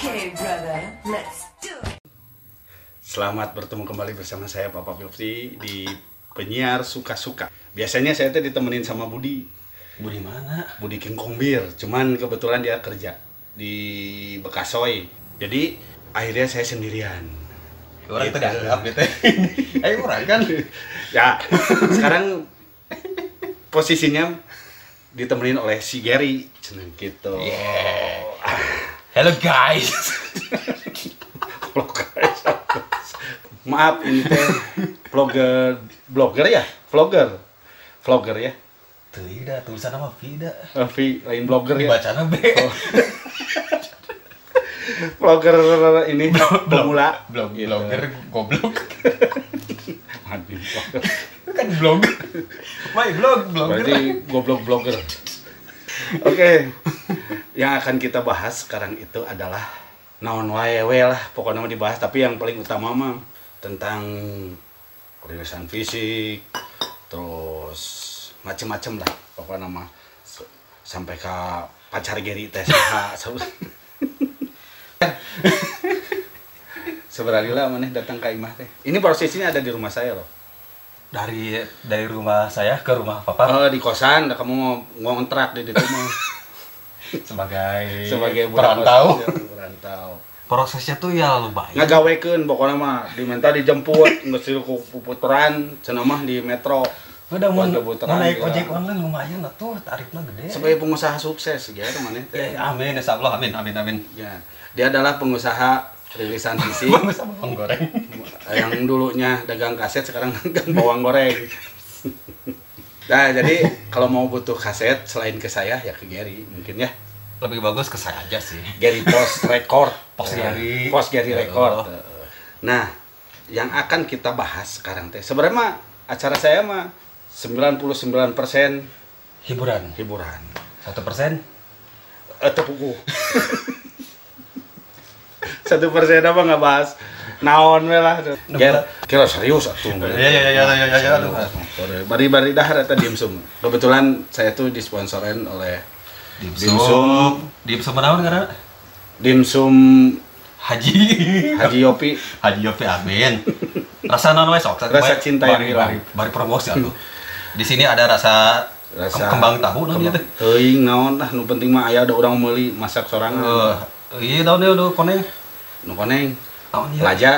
Okay, brother, let's do it. Selamat bertemu kembali bersama saya Papa Fifty di penyiar suka-suka. Biasanya saya tuh ditemenin sama Budi, Budi mana? Budi King Kong Bir. Cuman kebetulan dia kerja di Bekasoy. Jadi akhirnya saya sendirian. Orang Gitu. itu gak gitu. Ayo orang kan. Ya, sekarang posisinya ditemenin oleh si Gary. Cenah gitu. Yeah. Hello guys. vlogger. Maaf ini teh vlogger blogger ya? Vlogger. Vlogger ya? Tidak, tulisan nama Vida. Eh, V lain blogger ya? Bacana B. Vlogger ini pemula. Blog, Gitu. blogger, goblok. Aduh, kan blog. My blog, blogger. Berarti goblok blogger. Oke. Yang akan kita bahas sekarang itu adalah naon wae lah pokoknya mah dibahas tapi yang paling utama mah tentang perilisan fisik terus macem-macem lah pokoknya mah S- sampai ke pacar Geri tes Seberali lah mana datang ke Imah teh. Ini prosesnya ada di rumah saya loh. Dari dari rumah saya ke rumah papa Oh di kosan, kamu ngontrak di situ mau sebagai sebagai perantau. ya, perantau. Prosesnya tuh ya lumayan. Ngagawekeun pokoknya mah diminta dijemput, nggak sih ku puputeran, cenah mah di metro. Udah mau, naik ojek online lumayan lah tuh tarifnya gede. Sebagai pengusaha sukses gitu mana teh. Ya, amin, insya Allah, amin, amin, amin. Ya, dia adalah pengusaha rilisan sama bawang goreng. yang dulunya dagang kaset sekarang dagang bawang goreng. Nah, jadi kalau mau butuh kaset selain ke saya ya ke Gary mungkin ya. Lebih bagus ke saya aja sih. Gary Post Record. Post Gary. Post Gary Record. Nah, yang akan kita bahas sekarang teh sebenarnya mah acara saya mah 99% Hiburan. hiburan. Satu persen. Eh tepuku. Satu persen apa nggak bahas naon we lah. Kira, kira serius atuh. Ya ya ya ya ya ya ya. aduh. Sorry, Bari-bari dahar eta dimsum. Kebetulan saya tuh disponsorin oleh Dimsum. Dimsum. Naon karena Dimsum Haji. Haji Yopi. Haji Yopi amin. Rasa non we sok. Rasa Bari- cinta yang bari, hilang. bari, bari promosi atuh. Di sini ada rasa, Rasa kem- kembang tahu teh. Teuing naon lah nu penting mah aya ada orang meuli masak sorangan. Eh, iya dia udah koneng. Nu koneng, Tahun ya. laja,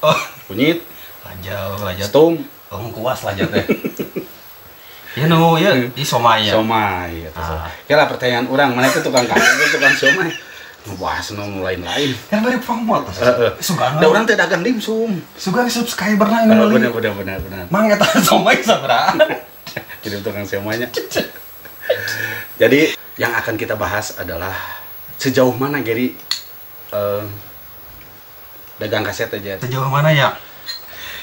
Oh, kunyit, laja, laja. stum, Oh, kuas laja teh. Ya nu, ya, di somai ya. somai eta. Ah. Kira pertanyaan orang, mana itu tukang kacang, itu tukang somai. Nu bahas nu lain-lain. Kan bari promo tuh. Heeh. Sugan. Da urang teh dagang dimsum. Sugan subscriber lah ini meuli. Bener bener bener bener. Mang eta somai sabaraha? Jadi tukang somainya. Jadi yang akan kita bahas adalah sejauh mana Gary eh, dagang kaset aja. Sejauh mana ya?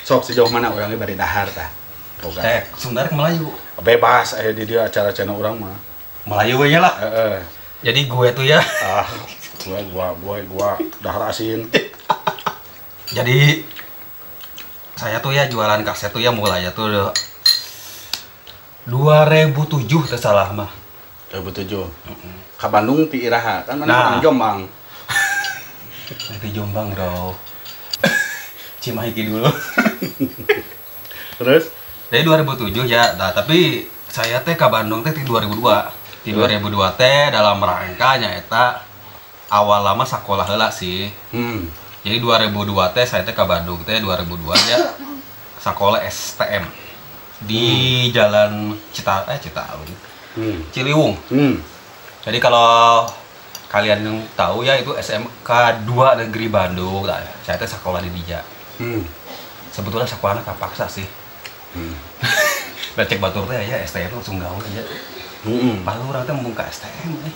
Sok sejauh mana orangnya bari dahar tah. Boga. Eh, ke Melayu. Bebas aya di dia acara channel orang mah. Melayu nya lah. Heeh. Jadi gue tuh ya. Ah, gua gua gua gua dahar asin. Jadi saya tuh ya jualan kaset tuh ya mulai ya tuh 2007 teh salah mah. 2007. Ka Bandung ti Iraha kan mana Nah. orang Jombang. Nanti Jombang, Bro. Cimahi dulu. Terus Dari 2007 ya, nah, tapi saya teh ke Bandung teh di 2002. Di 2002 teh dalam rangka eta awal lama sekolah heula sih. hmm. Jadi 2002 teh saya teh ke Bandung teh 2002 ya sekolah STM di Jalan Cita eh Citaun Hmm. Ciliwung. Hmm. Jadi kalau kalian yang tahu ya itu SMK 2 Negeri Bandung. Nah, saya teh sekolah di Dija. Hmm. Sebetulnya sekolahnya kapaksa sih. Hmm. Cek batur teh ya STM langsung gaul aja. Hmm. Padahal orang teh ke STM eh.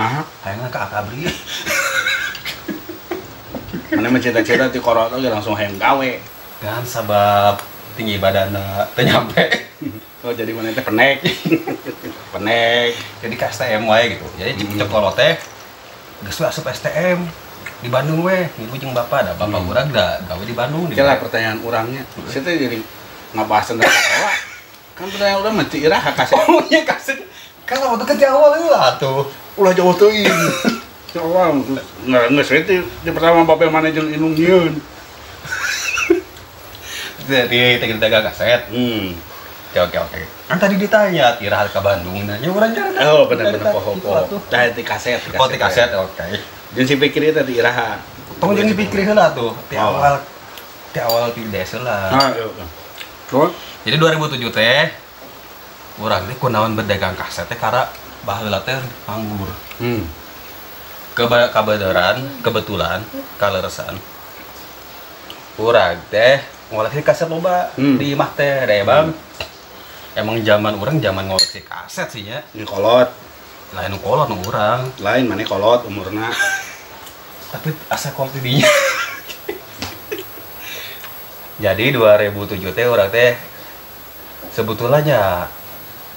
Ah, Hayangna ke Akabri. mana mencita-cita di korot lagi langsung hayang gawe. Kan sabab tinggi badanna teu nyampe. Oh jadi mana teh penek. penek. Jadi ke STM wae gitu. Jadi Hmm. cek kolot teh geus asup STM di Bandung we, ngilu jeung bapak da. Bapak Hmm. urang da gawe di Bandung di Kira pertanyaan orangnya. Saya teh jadi ngabahas tentang sekolah. Kan pertanyaan orang mah ti Iraha kasih. Oh iya kasih. Kan waktu ke awal itu lah tuh. Ulah jauh teuing. Coba nggak nggak sih di, di pertama bapak mana jeung inung nyieun. Jadi kita dagang kaset. Hmm. Oke oke oke. Kan tadi ditanya Tira ke Bandung nanya orang jarang. Oh benar-benar poho poho. Dah di kaset. Oh di kaset oke. Jeung si pikir itu di iraha. Tong jangan dipikir heula tuh. Di Oh. awal di awal di desa lah. Ah, iya. Terus? Jadi 2007 teh urang teh kunaon berdagang kaset teh karena baheula teh nganggur. Hmm. Keba kabedaran, kebetulan, kaleresan. Urang teh ngoleksi kaset loba Hmm. di imah teh, deh bang. Emang zaman orang zaman ngoleksi kaset sih ya. Ini kolot. Lain kolot nu urang, Lain mana kolot umurna. tapi asa kolot dinya. Jadi 2007 teh orang teh sebetulnya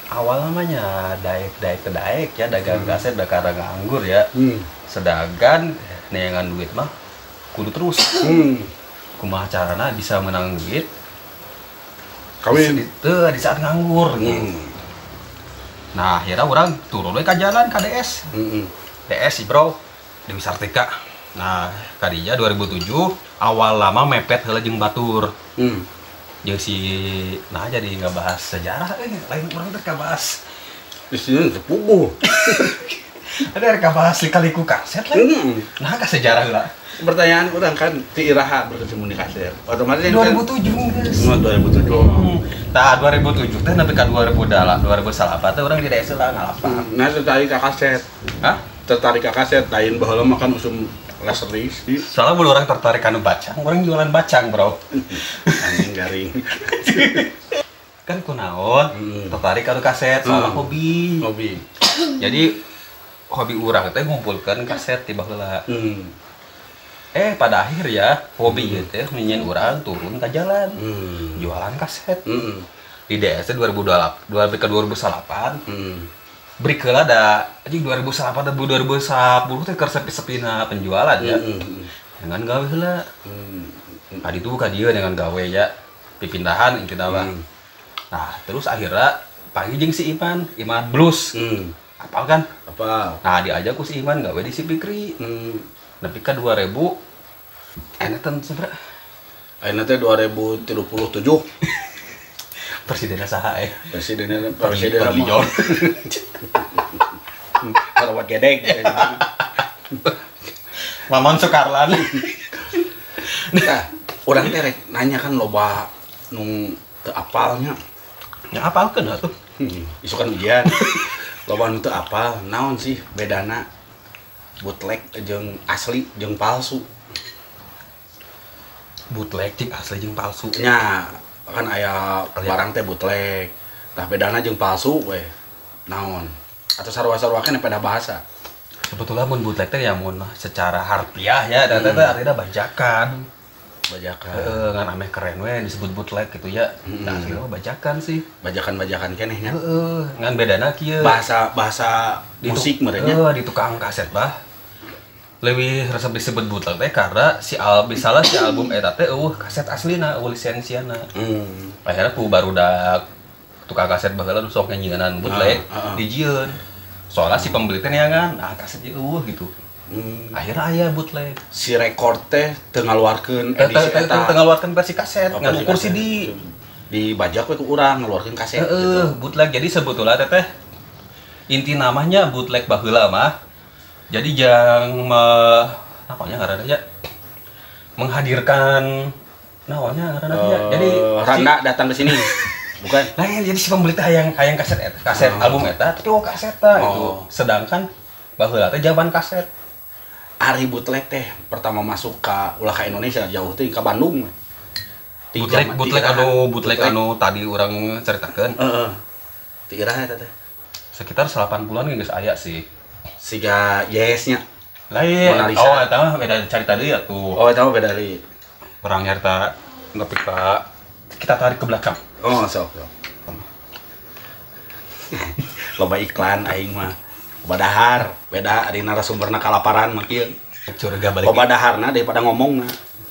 awal namanya daek daek ke daek ya dagang kaset da karena nganggur ya Hmm. sedangkan neangan duit mah kudu terus Hmm. kumaha carana bisa menang duit Kawin. di, teu, di saat nganggur Hmm. nah akhirnya orang turun ka jalan ka DS Hmm. DS sih bro Dewi Sartika nah kadinya 2007 awal lama mepet heula jeung batur Hmm. jeung si nah jadi nggak bahas sejarah eh lain orang teh bahas sepupu. ada reka bahas lika-liku kaset lain Hmm. nah ka sejarah lah Pertanyaan orang kan di iraha berkecimpung di kaset. Otomatis yang kan- 2007 guys Oh, 2007. Hmm. Nah, 2007 teh nepi ka 2008, 2008 teh urang di desa lah ngalapak. Nah, tertarik ke kaset. Hah? Tertarik ke kaset lain baheula makan usum laseris. Soalnya bulu orang tertarik anu bacang, orang jualan bacang, Bro. Anjing garing. Kan kunaon? Hmm. Tertarik anu kaset soalnya Hmm. hobi. Hobi. Jadi hobi urang teh ngumpulkan kaset di baheula. Hmm. Eh, pada akhir ya, hobi ieu teh minyen urang turun ke jalan. Hmm. Jualan kaset. Hmm. Di DS teh 2028, 2000 ke 2008. Hmm. Break heula da anjing 2008 dan 2010 teh keur sepi-sepina penjualan ya. Hmm. dengan gawe heula Hmm. tadi tuh ka dieu dengan gawe ya dipindahan intina mah Hmm. nah terus akhirnya pagi jeung si Iman Iman Blues Hmm. Apal kan Apa? nah diajak ku si Iman gawe di si Pikri Hmm. nepi ka 2000 enetan sebenernya Ayeuna teh 2037 presiden saha eh presidennya Presiden presiden Lijon Karawat gedeg. Maman Soekarlan Nah, orang teh rek nanya kan loba nung teu apalnya. ya apalkeun atuh Hmm, isu kan ujian. loba nu teu apal, naon sih bedana bootleg jeung asli jeung palsu. bootleg cik asli jeung palsu Nya kan aya barang teh bootleg. Tah bedana jeung palsu we. Naon? Atau sarua-sarua kan pada bahasa. sebetulnya mun bootleg teh ya mun secara harfiah ya dan teh artinya bajakan Bajakan. Heeh, ngan ameh keren we disebut bootleg gitu ya. Mm. Nah, aslinya mah bajakan sih. Bajakan-bajakan kenehnya. Heeh, ngan bedana kieu. Bahasa bahasa Di musik merenya. Heeh, di tukang kaset bah. Lebih resep disebut bootleg teh karena si al misalnya si album eta teh eueuh kaset aslina, eueuh lisensiana. Hmm. Akhirnya ku barudak tukang kaset baheula nu sok nyanyianan bootleg Ah, ah. dijieun. Soalnya si pembeli teh neangan, nah kaset eueuh gitu. Hmm. Akhirnya aya bootleg. si record teh teu ngaluarkeun Teh edisi teh eta. teh ngeluarkeun versi kaset, Oh, ngan versi ukur kaset. CD. dibajak we ku urang ngaluarkeun kaset Heeh, gitu. bootleg. Jadi sebetulnya teh teh inti namanya bootleg baheula mah. Jadi jang me naonnya ngaranna ya? Menghadirkan naonnya ngaranna ya? Jadi Eh, Randa datang ke sini. Bukan. Nah, ya, jadi si pembeli teh hayang hayang kaset eta, kaset Oh. album eta, tapi oh kaset gitu. Oh. Sedangkan baheula teh jaman kaset. Ari bootleg teh pertama masuk ke ulah ka Indonesia jauh teh ke Bandung. Bootleg ti anu bootleg anu tadi orang ceritakan Heeh. Ti iraha eta teh. sekitar 8 bulan geus aya sih. Siga yes-nya. Lain. Lisa. Oh, eta mah beda cerita deui atuh. Oh, eta mah beda li. orang nyarta nepi ka kita tarik ke belakang Oh, sok. sok. Loba iklan aing mah. Loba dahar, beda ari narasumberna kalaparan mah kieu. curiga balik Loba daharna daripada ngomongna.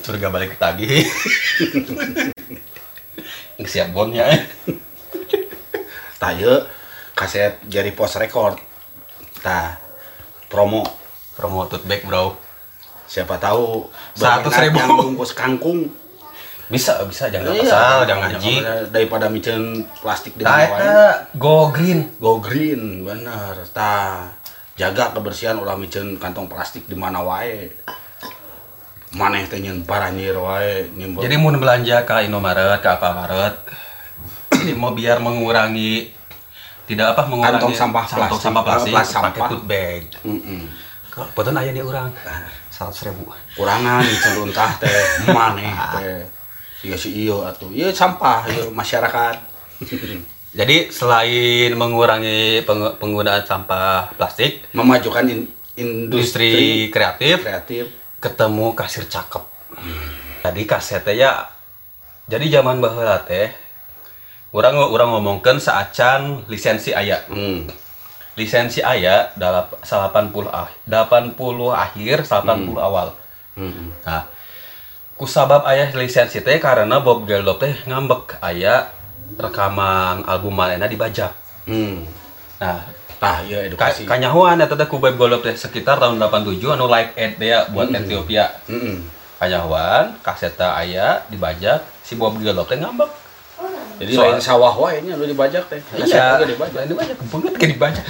curiga balik tagih siap bonnya ieu kaset Jerry Post Record. Tah promo promo tote bag bro Siapa tahu Seratus ribu. bungkus kangkung. Bisa bisa jangan Iya, asal jangan ngaji daripada micen plastik di Nah, eta go green Go green, bener. Tah, jaga kebersihan ulah micen kantong plastik di mana wae. Maneh teh nyen paranyir wae nyembel. Jadi mau belanja ke Indomaret, ke Alfamaret, jadi mau biar mengurangi tidak apa mengurangi Kantong sampah kantong plastik. sampah plastik, Plas- pakai tote bag. Mm-mm. Betul aja dia orang seratus ribu. kurangan micen untah teh maneh teh. Iya si iyo atuh. Ieu sampah ieu masyarakat. Jadi selain mengurangi peng- penggunaan sampah plastik, Memajukan in- industri industri kreatif kreatif. ketemu kasir cakep. Tadi kasetnya ya, jadi zaman baheula teh, orang orang ngomongkan saacan lisensi aya. Hmm. lisensi aya dalam 80 ah 80 akhir 80 awal Hmm. nah kusabab ayah lisensi teh karena Bob Geldof teh ngambek aya rekaman album manehna dibajak Hmm. nah Tah, ka, edukasi. kanyahoan eta teh ku Bob Geldof teh sekitar tahun 87 anu like aid teh ya buat Ethiopia Heeh. kanyahoan kaseta aya dibajak si Bob Geldof teh ngambek Jadi Soal- lain sawah wae nya lu dibajak teh. Iya juga dibajak. dibajak banget kayak dibajak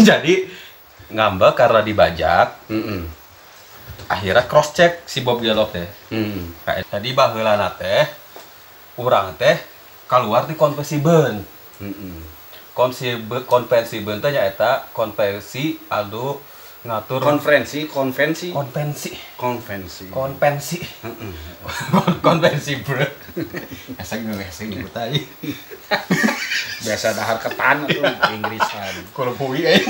jadi ngambek karena dibajak Heeh. Akhirnya cross check si Bob Geldof teh. Kayak tadi baheulana teh urang teh keluar di konversi ben Heeh. konversi konvensi ben teh nyaeta konversi adu ngatur Konferensi, konvensi, konvensi konvensi. konvensi konvensi bro asa ngeles ini tadi Biasa dahar ketan atuh Inggrisan. kalau pui eh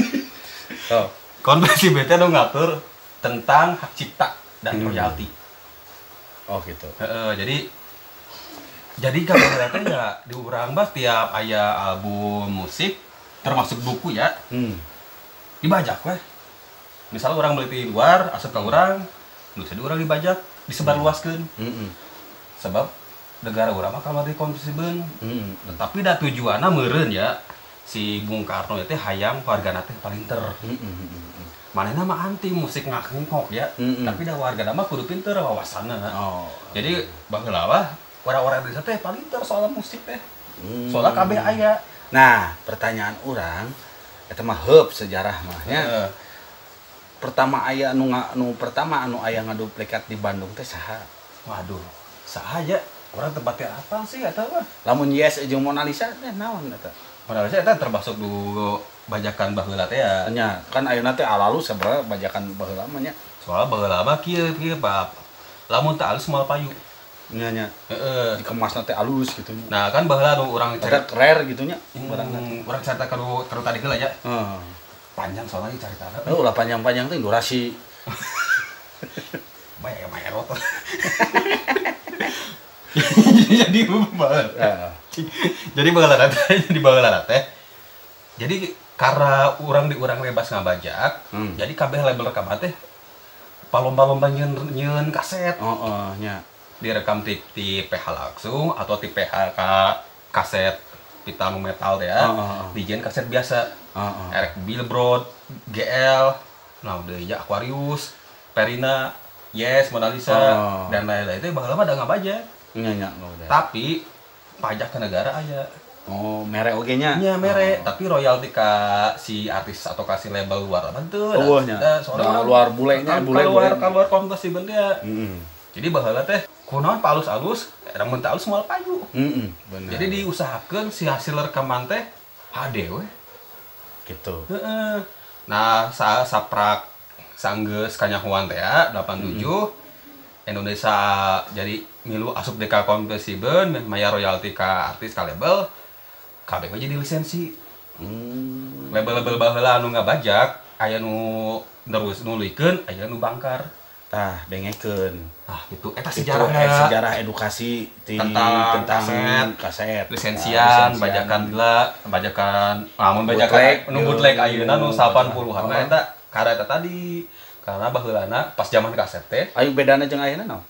Oh. konvensi ben teh nu ngatur tentang hak cipta dan Hmm. royalti Oh gitu. Heeh, jadi jadi kalau teh ya di urang bah tiap aya album musik termasuk buku ya Hmm. dibajak weh misal orang beli di luar asup ke orang nu di orang dibajak disebar luaskan Heeh. sebab negara urang mah kalau di konversiben Heeh. tapi dah tujuannya meren ya si Bung Karno itu hayang warga teh paling ter Heeh. Mana nama anti musik ngakengkok ya Mm-mm. tapi dah warga mah kudu pinter wawasanna Oh. jadi baheula wah orang-orang Indonesia teh paling ter soal musik teh Hmm. soalnya kabeh aya Nah, pertanyaan orang eta mah heup sejarah mah nya. Heeh. Pertama aya anu nga- anu pertama anu aya ngaduplikat di Bandung teh saha? waduh sahaja orang tempatnya apa sih atau apa Lamun Yes jeung Mona Lisa teh naon eta? Padahal saya termasuk dulu bajakan baheula teh ya. Nya kan ayeuna teh alalu sebenarnya bajakan baheula mah nya. Soalnya baheula mah kieu kieu bab. Lamun teu alus moal payu. Nya nya Heeh. dikemasna teh alus gitu nya. Nah, kan baheula nu urang cerita rare gitu nya. Hmm, urang cerita kalau kalau tadi heula ya. Heeh. Panjang soalnya cerita Oh, ulah panjang-panjang teh durasi. Bae main rotor. Jadi banget. Heeh. jadi baheula teh jadi baheula teh. Jadi karena orang di orang bebas ngabajak, Hmm. jadi kabeh label rekaman teh palomba-lomba nyeun nyeun kaset. Oh, oh, nya. direkam di, di PH langsung atau di PH ka kaset pita nu metal ya Oh, oh, oh. dijieun kaset biasa Oh, oh. Eric Billboard GL nah udah ya Aquarius Perina Yes Mona Lisa Oh. dan lain-lain itu bakal lama ada aja Nya nya udah. tapi pajak ke negara aja Oh, mere oge nya. nya mere Oh. tapi royalti ka si artis atau kasih label luar apa tuh Oh, nya. Nah, luar bulenya, bule- keluar bule. keluar kontes sih ya Heeh. jadi baheula teh kunaon palus alus namun teh alus moal payu Heeh, bener. jadi diusahakan si hasil rekaman teh HD we gitu. Nah sa saprak sanggeus kanyahuan teh ya 87 Indonesia jadi milu asup deka kompesiben maya royalti ka artis ka label kabeh jadi lisensi Hmm. label-label baheula anu ngabajak aya nu terus nulikeun aya nu bangkar Tah, dengekeun. ah itu eta Itu sejarahnya eh, sejarah edukasi ti- Tentang tentang kaset, kaset. lisensian, Ah, bajakan gila, bajakan, namun Bootleg, bajakan nu bootleg ayeuna nu 80-an Oh. nah eta karena eta tadi karena baheulana pas zaman kaset teh Ayo bedana jeung ayeuna naon?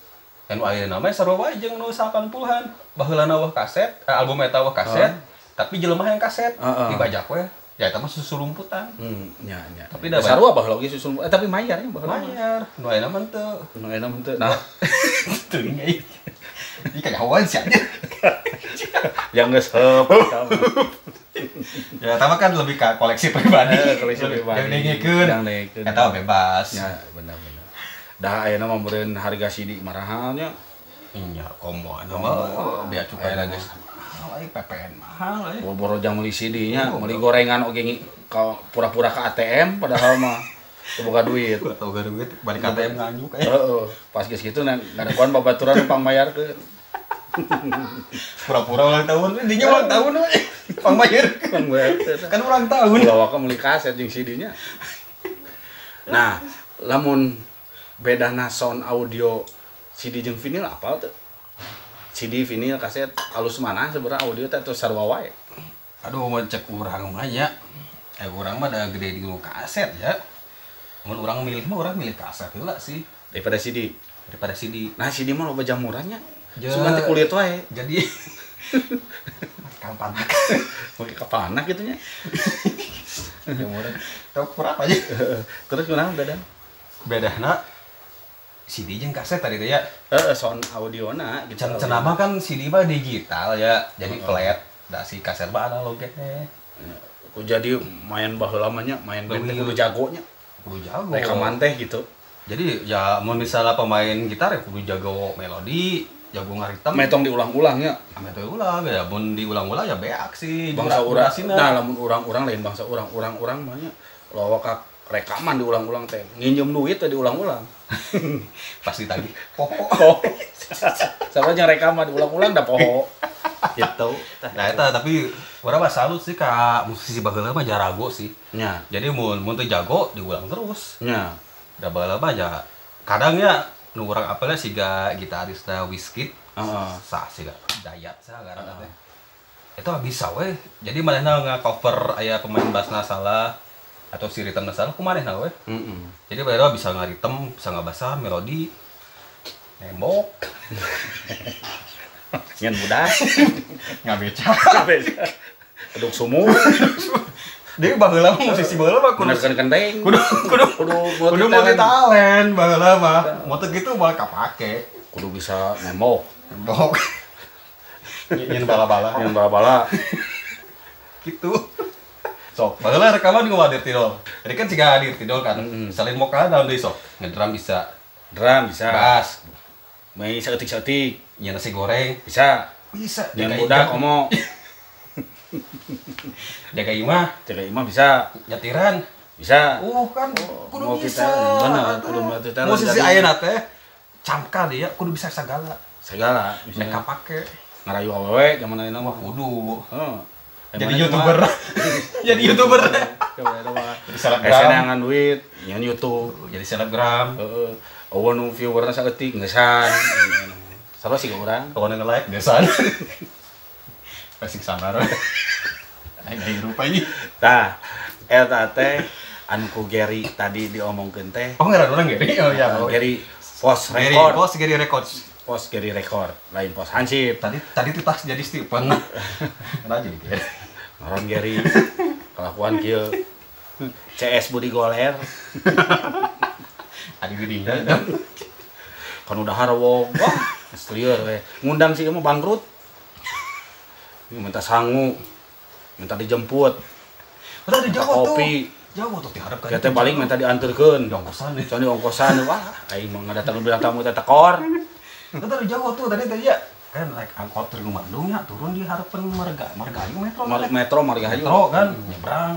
anu ayeuna mah sarua wae jeung nu 80-an baheulana wah kaset eh, album eta wah kaset tapi jelema yang kaset Heeh. dibajak we ya itu mah susu rumputan Hmm, nya nya. Tapi dah sarua baheula ge susu. Eh, tapi mayarnya baheula. mayar nu ayeuna mah teu Nu enak teu. Nah, teu nya ini kayak hawan sih aja yang heup. ya kan lebih ke koleksi pribadi Eh, koleksi pribadi. yang ningikeun Yang eta mah bebas Ya, benar-benar. Dah ayeuna mah meureun harga CD marahalnya. iya komo anu mah biar cukai lagi mahal PPN mahal euy Boro jang meuli CD-nya, Oh, meuli gorengan oge ngi- ka pura-pura ke ATM padahal mah boga duit. gak duit balik ATM nganyuk eh Heeh, pas geus kitu na ngadekoan babaturan nu pangmayarkeun. pura-pura ulang tahun dinya ulang tahun we pang bayar Pangbayarkeun. kan ulang tahun Ulah waka meuli kaset jeung CD-nya. Nah, lamun bedana sound audio CD jeung vinyl apa tuh? CD, vinyl, kaset, halus mana sebenarnya audio teh atau sarua wae? aduh mau cek urang mah ya eh urang mah ada gede di kaset ya mun urang milih mah urang milih kaset heula sih Daripada CD. daripada CD Nah, CD mah loba jamurannya. Ja. Sugan teh kulit wae. jadi kapan Make kapanak gitu nya. yang murah tau kurang aja Terus kunaon beda? beda nak CD jeung kaset tadi teh ya Heeh, sound audiona gitu. Can cenama kan CD mah digital ya jadi flat da si kaset mah analog ge Aku jadi main baheula mah nya, main band teh kudu jagonya. kudu jago Rekaman teh gitu. jadi ya mau misalnya pemain gitar ya kudu jago melodi jago ngaritem Metong diulang-ulangnya. ame teu ulang ya mun diulang-ulang ya beak sih Bangsa urang. durasina. Nah, lamun urang-urang lain bangsa urang. Urang-urang mah nya lawa ka rekaman diulang-ulang teh. Nginjem duit teh diulang-ulang. pas ditagih poho. Sama jeung rekaman diulang-ulang da poho. Gitu. nah eta tapi urang mah salut sih ka musisi baheula mah jarago sih Nya, jadi mun mun teu jago diulang terus nya. da mah ya kadang ya nu urang apelnya siga gitaris da Wizkid. Heeh. sah siga. Dayat sah ngaranna teh. Itu bisa weh. Jadi manehna nge-cover aya pemain bassna salah atau si ritmena salah kumanehna weh. Heeh. jadi baheula bisa ngaritem bisa ngabasa melodi nembok. Ngan budak. ngabeca Keduk sumur. Dia baheula mah musisi baheula mah kudu Bener kendeng. kudu kudu Kudu kudu multi talent baheula mah. Teu gitu malah kapake. Kudu bisa nembok. Nembok. Nyin bala-bala Yang bala-bala. gitu. Sok, baheula rekaman di Wadir Tidol. Jadi kan jika hadir Tidol kan, Mm-mm. salin moka dalam deui sok. Ngedrum bisa, Drum bisa. bass, Main seetik-seetik nyen nasi goreng, bisa. bisa. Jaga budak iga- omo. jaga imah, Jaga imah bisa. nyatiran. Bisa. Uh kan kudu multi bisa. talent, bener, kudu multi talent. Musisi Jadi- ayeuna teh camka dia kudu bisa segala. Segala. Bisa. pake. Ngarayu awewe zaman ayeuna mah. Kudu. Heeh. Jadi youtuber. Jadi youtuber. Jadi selebgram. Esena ngan duit, nyan YouTube. Jadi selebgram. Heeh. Awan nu viewerna saeutik ngesan. Sarua sih urang. Kalau nge like desan. Pasik samar. Ini. Tah, eta teh anu ku Gary tadi diomongkeun teh. Oh ngaran orang Gary. Oh oh. Gary post Gary, record. bos Gary Records. Post Gary record, lain post Hansip. Tadi tadi tuh tas jadi Stephen. Jadi Gary? Ngaran Gary. Kelakuan kieu. CS Budi Goler, Adi Gede. kan udah harwong. Wah, we. Ngundang sih mah bangkrut. Minta sangu. Minta dijemput. Udah jauh tuh. Kopi. Jauh tuh diharapkan. Kita teh balik minta diantarkeun. Di ongkosan nih. Soalnya ongkosan wah, aing mah ngadatang bilang tamu teh tekor. Udah ada jauh tuh tadi tadi ya. Kan naik angkot dari Bandung ya turun di harapan marga margayu metro. Mar- kan? Metro Margahayu. Metro kan nyebrang.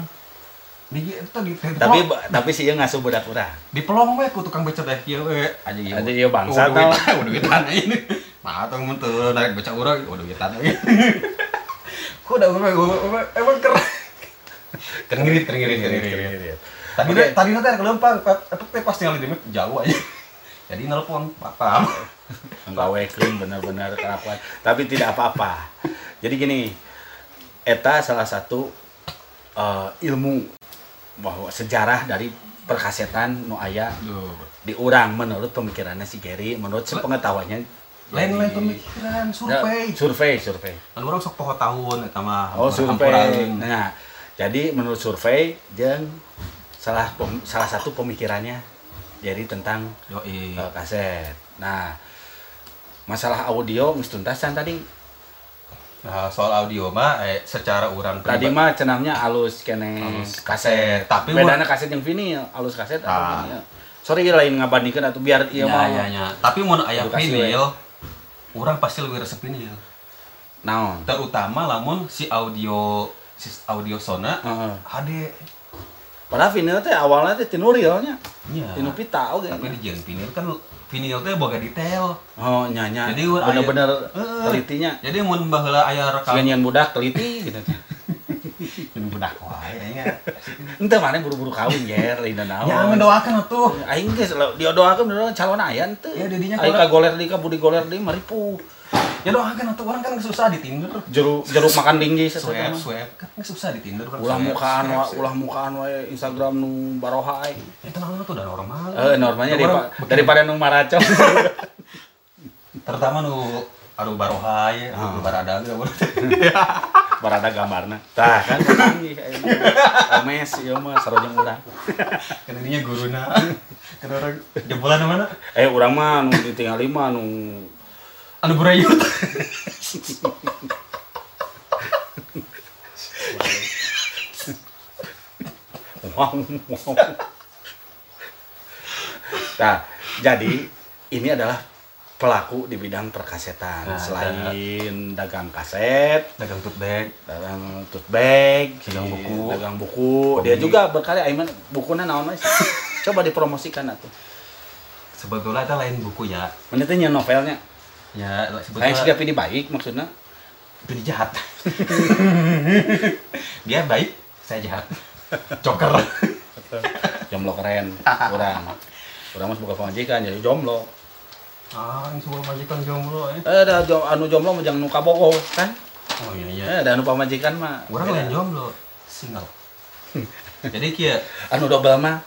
Di itu di di- Tapi tapi sih ieu ngasuh budak urang. di pelong we ku tukang becet teh ieu we aja ieu. Aja ieu bangsa Oh, tau. duitan, ini. Mah tong mun teu naik beca urang, oh duitan Ku udah we emang keren. Keringirit, keringirit, keringirit. Tadi Oke. tadi nanti ada efek teh pasti yang limit jauh aja. Jadi nelpon papa. Nggawekeun bener-bener kelakuan. Tapi tidak apa-apa. Jadi gini, eta salah satu eh, ilmu bahwa sejarah dari perkasetan nu aya di urang menurut pemikirannya si Gary, menurut sepengetahuannya Lain-lain Jadi- pemikiran, Ya, survei. survei, survei. Kan orang sok poho tahun eta mah. Oh, survei. Nah, Jadi menurut survei jeng salah pem- salah satu pemikirannya jadi tentang Yoi. eh, kaset. Nah, masalah audio tuntasan tadi. Nah, soal audio mah eh, secara orang Tadi mah cenamnya alus kene Alus kaset. kaset. Tapi bedana kaset yang vinil, alus kaset atau Ah. vinil. Sorry lain ngabandingkeun atuh biar ieu Iya, mah. iya, iya. Tapi mun aya Edukasi vinil, orang pasti lebih resep vinil. Naon? Terutama lamun si audio si audio sona Heeh. HD. Padahal vinil teh awalnya teh tinu realnya. Iya. Tinu pita oge. Tapi di jeung vinil kan vinil teh boga detail. Oh, nyanya. Jadi bener-bener telitinya. Jadi mun baheula aya rekam Sian budak teliti gitu. Jeung budak wae nya. Ente mana buru-buru kawin ger, lain naon. Ya mendoakan atuh. Aing geus dia doakeun calon aya teu. Ya, didinya Aing kalau- ka goler di ka budi goler di maripu. Ya doakan atuh orang kan susah di Tinder. Jeruk jeruk makan tinggi Swab, satu swab kan susah di Tinder kan. Ulah mukaan swab, wa, swab. ulah mukaan wae Instagram nu baroha aing. Ya tenang tuh udah normal. Eh normalnya daripada, nu maracok. terutama nu aduh baroha ya, Ah. aduh baradaga. Barada gambarna. Tah kan canggih aing. Omes ieu mah sarojeng urang. kan ininya guruna. kan orang jebolan mana? Eh urang mah nu ditinggali mah nu Anu burayut. wow, wow. Nah, jadi ini adalah pelaku di bidang perkasetan. Nah, Selain dagang kaset, Dagang tote bag. dagang tote bag, Dagang buku. dagang buku. Komik. Dia juga berkarya. Aiman bukunya naon mas? Coba dipromosikan atuh. Sebetulnya itu lain buku ya. Mana teh nya novelnya? Ya, sebetulnya sudah pilih baik maksudnya. pilih jahat. Dia baik, saya jahat. Joker. Jomblo keren, kurang. Kurang mas buka pemajikan jadi jomblo. Ah, ini semua majikan jomblo ya. Eh, ada jo, anu jomblo mah jangan nu kabogo kan? Oh iya iya. Eh, ada anu pamajikan mah. Orang lain jomblo, single. Jadi kia Anu double mah.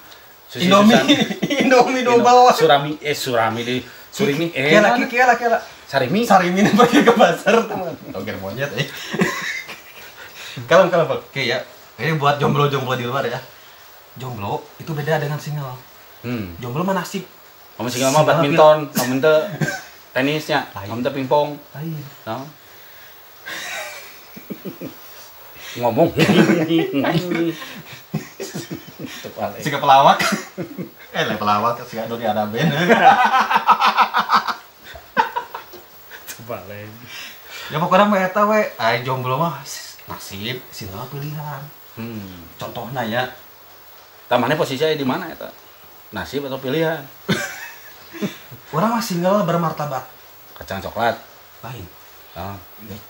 Indomie. Indomie double. Surami, eh Surami di Surimi, eh Kia mana? kia lagi, kia lagi. Sarimi. Sarimin pergi ke pasar teman. Oke monyet eh. Kalau kalau pakai ya. Ini buat jomblo-jomblo di luar ya. Jomblo itu beda dengan single. Hmm. Jomblo mah nasib. Kamu sih mah badminton, kamu teh tenisnya, kamu teh pingpong. No? Ngomong. Tepat, Si pelawak. eh, lah pelawak si Adoni ada band. tepat, lain. ya pokoknya mah eta we, ai jomblo mah nasib, mah pilihan. Hmm. Contohnya ya, Tamannya posisinya di mana eta? Nasib atau pilihan? orang mah single bermartabat. Kacang coklat. Lain. Oh.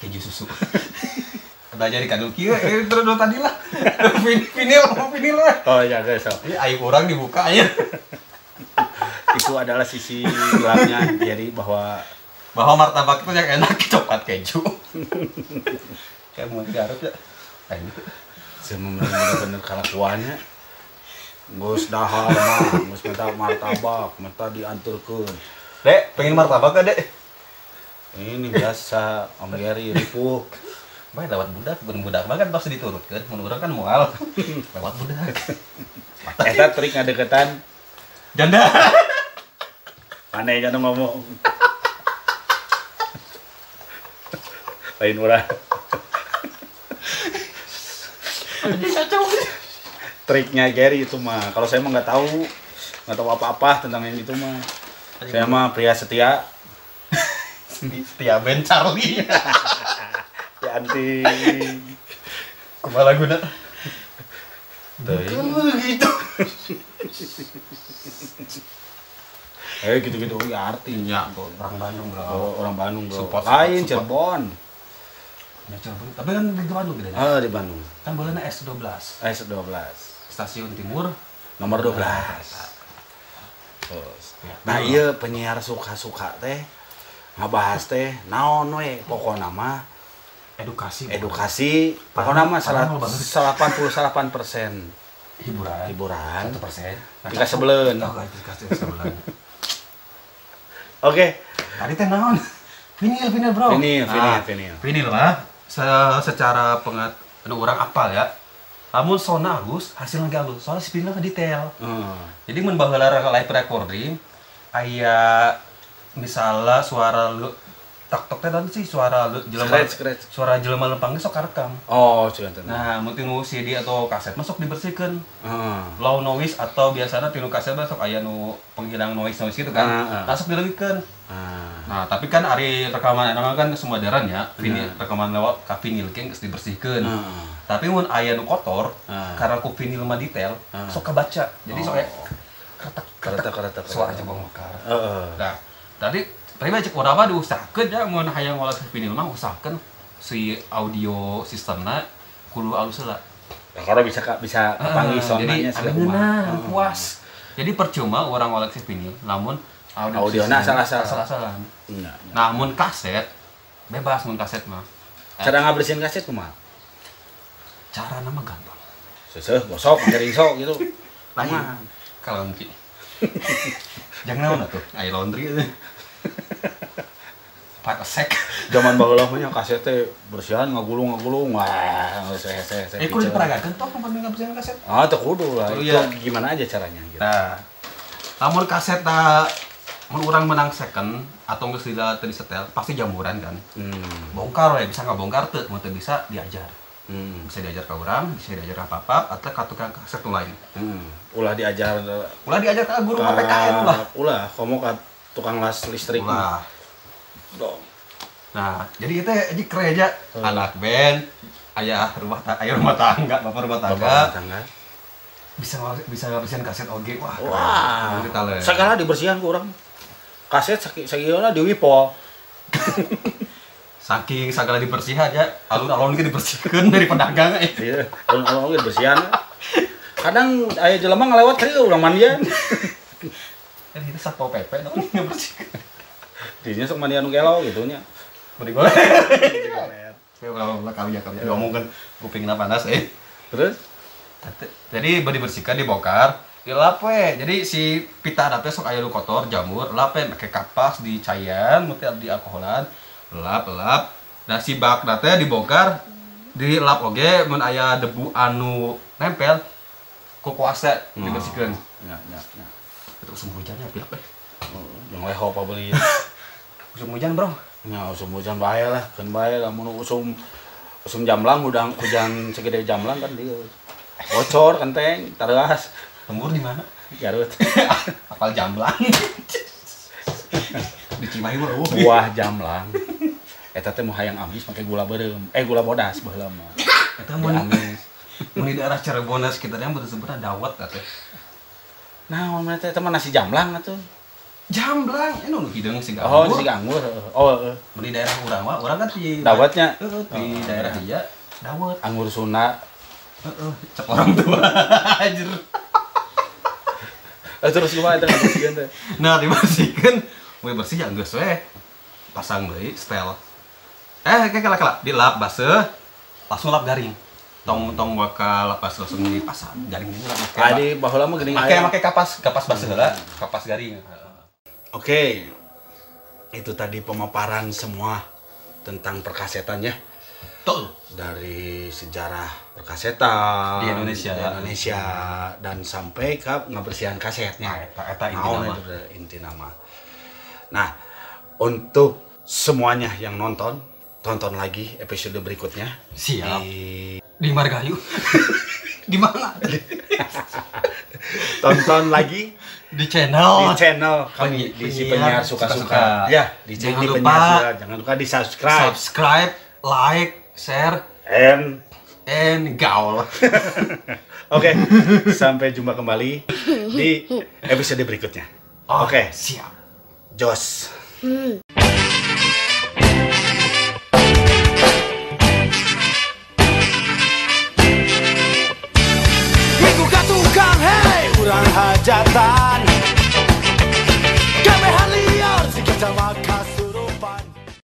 Keju susu. Udah jadi kado kieu, eh terus tadi lah. Vin- Vinil, mau vinil lah. Oh iya guys, so. Ini aib orang dibuka aja. itu adalah sisi gelapnya jadi bahwa Bahwa martabak itu yang enak coklat keju. Kayak mau Garut ya. Semua bener-bener kelakuannya Gus dahar mah, gus minta martabak, minta dianturkeun. Dek, pengen martabak gak, Dek? Ini biasa, Om Gary ripuh. Baik lewat budak, bukan budak banget pasti diturutkan. Mun urang kan moal. lewat budak. Eta trik ngadeketan, Janda. aneh jangan ngomong. Lain urang. Triknya Gary itu mah. Kalau saya mah nggak tahu, nggak tahu apa-apa tentang yang itu mah. Saya mah pria setia, Setia Ben Charlie. ya anti. Kepala guna. Gitu. Eh gitu-gitu ya artinya. Orang Bandung, Bro. Oh, orang Bandung bro. Support, Lain. Cirebon. Ya, Cirebon. Tapi kan di Bandung gitu. Ah di Bandung. Kan bolehnya S12. S12. Stasiun Timur. Nomor 12. Terus. Nah, iya penyiar suka-suka teh ngabahas teh naon we pokokna mah Edukasi. Edukasi pokoknya mah Parah, parah banget. 88 persen Hiburan. hiburan Satu persen. Sebelen. Oh, tika sebelan. oke Tadi teh naon? Vinil, vinil bro. Vinil, vinil, Ah, vinil. Vinil lah. Se- secara pengat, anu orang apal ya. Lamun sona halus, hasilnya halus. Soalnya vinil mah detail. Hmm. Jadi mun baheula live recording aya misalnya suara lu tak tok teh sih suara lu jelema suara jelema lempang ge sok karekam. Oh, cuman. Nah, mun tinu CD atau kaset masuk dibersihkan Heeh. low noise atau biasanya tinu kaset mah sok aya nu penghilang noise noise gitu kan. Ah. Masuk dileungikeun. Ah. Nah, tapi kan ari rekaman emang kan semua daran ya, vinil rekaman lewat ka vinil ge geus dibersihkeun. Ah. Tapi mun aya nu kotor, Ah. karena ku vinil mah detail, Ah. sok kebaca. Jadi sok aya keretak Keretak, keretak, suara keretak. jebong mekar. Heeh. Nah, tadi mah cek urang mah diusahakeun ya mun hayang ngolah vinil mah usahakeun si audio sistemna kudu alus heula. Ya, kalau bisa bisa panggil Ah, sonanya jadi sudah nah, puas. Jadi percuma orang ngoleksi vinil, namun audio Audionya sistem asal-asalan. asal-asalan. Iya, iya. Namun kaset bebas mun kaset mah. Cara ngabersihin kaset kumaha? Cara nama gampang. Seseh, gosok, ngering sok gitu. Lain. Kumaha? Kalau nanti. Jangan naon tuh, air laundry itu. Pak sek. Zaman baheula mah nya kaset teh bersihan ngagulung ngagulung wah saya saya saya. Eh, kudu diperagakan toh tempat ngabersihin kaset. Ah, teu kudu lah. Oh, Itu iya. gimana aja caranya gitu. Nah, namun kaset tak mun urang menang second atau geus tidak tadi setel pasti jamuran kan. Hmm. Bongkar ya bisa nggak bongkar tuh, mau bisa diajar. Hmm. Bisa diajar ke orang, bisa diajar ke apa atau ke tukang kaset lain. Hmm. Ulah diajar Ulah diajar ke guru ka- PKN lah. Ulah, komo ka tukang las listrik. Ulah. Dong. Nah, jadi itu jadi keren aja anak band, ayah rumah ayah rumah tangga, bapak rumah tangga, Bapak rumah tangga. bisa bisa ngabisin kaset oge wah. Wah, segala dibersihan ku urang. Kaset sakit sakieu di Wipol. Saking segala dibersihan ya, alun-alun gitu dibersihkan dari pedagang eh. Iya, alun-alun ge bersihan. Kadang aya jelema ngalewat tadi urang mandian. Kan itu satpol pp dong ngebersihkan. Dinya sok mandian nu gelo gitu nya. Mending gue. Kali ya kali ya ngomong kan kupingnya panas eh. Terus Jadi body bersihkan dibongkar, dilap we. Jadi si pita ada teh sok aya nu kotor, jamur, lap we pakai kapas di cairan, muter di alkoholan, lap lap. Nah si bak teh dibongkar, dilap oge mun aya debu anu nempel ku kuasa dibersihkeun. Ya, ya, ya. Itu musim hujannya pilek eh. Yang leho apa beli. Musim hujan, Bro. Ya, usum hujan bae lah, kan bae lamun usum usum jamlang udang hujan segede jamlang kan dia. Bocor kenteng, tareas, Lembur di mana? Garut. Apal jamblang. di Cimahi mah eueuh. Buah jamlang. Eta teh mau hayang amis make gula beureum. Eh gula bodas baheula mah. Eta mun amis. mun di daerah Cirebon sekitarnya betul sebenarnya dawet teh. Nah, mana teh teman nasi jamlang atuh. Jamblang, ini nu hidung sih Oh, nasi anggur. Oh, heeh. Mun di daerah urang mah, urang kan di Dawetnya di Oh, daerah iya. dia dawet. anggur Sunda. Heeh, cek orang tua. Anjir. Eh, terus kumaha eta ngabersihkeun teh? Nah, dibersihkeun, we bersih ya geus we. Pasang deui setel. Eh, kayak kala kala dilap baseuh, langsung lap garing. Tong tong bakal lapas langsung dipasang garing ini lah. Ah, di baheula mah geuning Make aya. make kapas, kapas baseuh lah, kapas garing. Oke, itu tadi pemaparan semua tentang perkasetan ya. Betul. Dari sejarah perkasetan Di Indonesia. di Indonesia dan sampai ke ngebersihan kasetnya. Nah, eta- eta inti nama. inti nama. Nah, untuk semuanya yang nonton, tonton lagi episode berikutnya Siap. di Di Margahayu. di mana? tonton lagi Di channel. di channel kami Penyi- di si penyiar suka-suka. Ya, di Jangan di lupa penyiar jangan lupa di subscribe subscribe, like, share, and and gaul. Oke, sampai jumpa kembali di episode berikutnya. Oke, siap. Jos. Minggu tukang hei urang hajatan Kemehan liar si kecamatan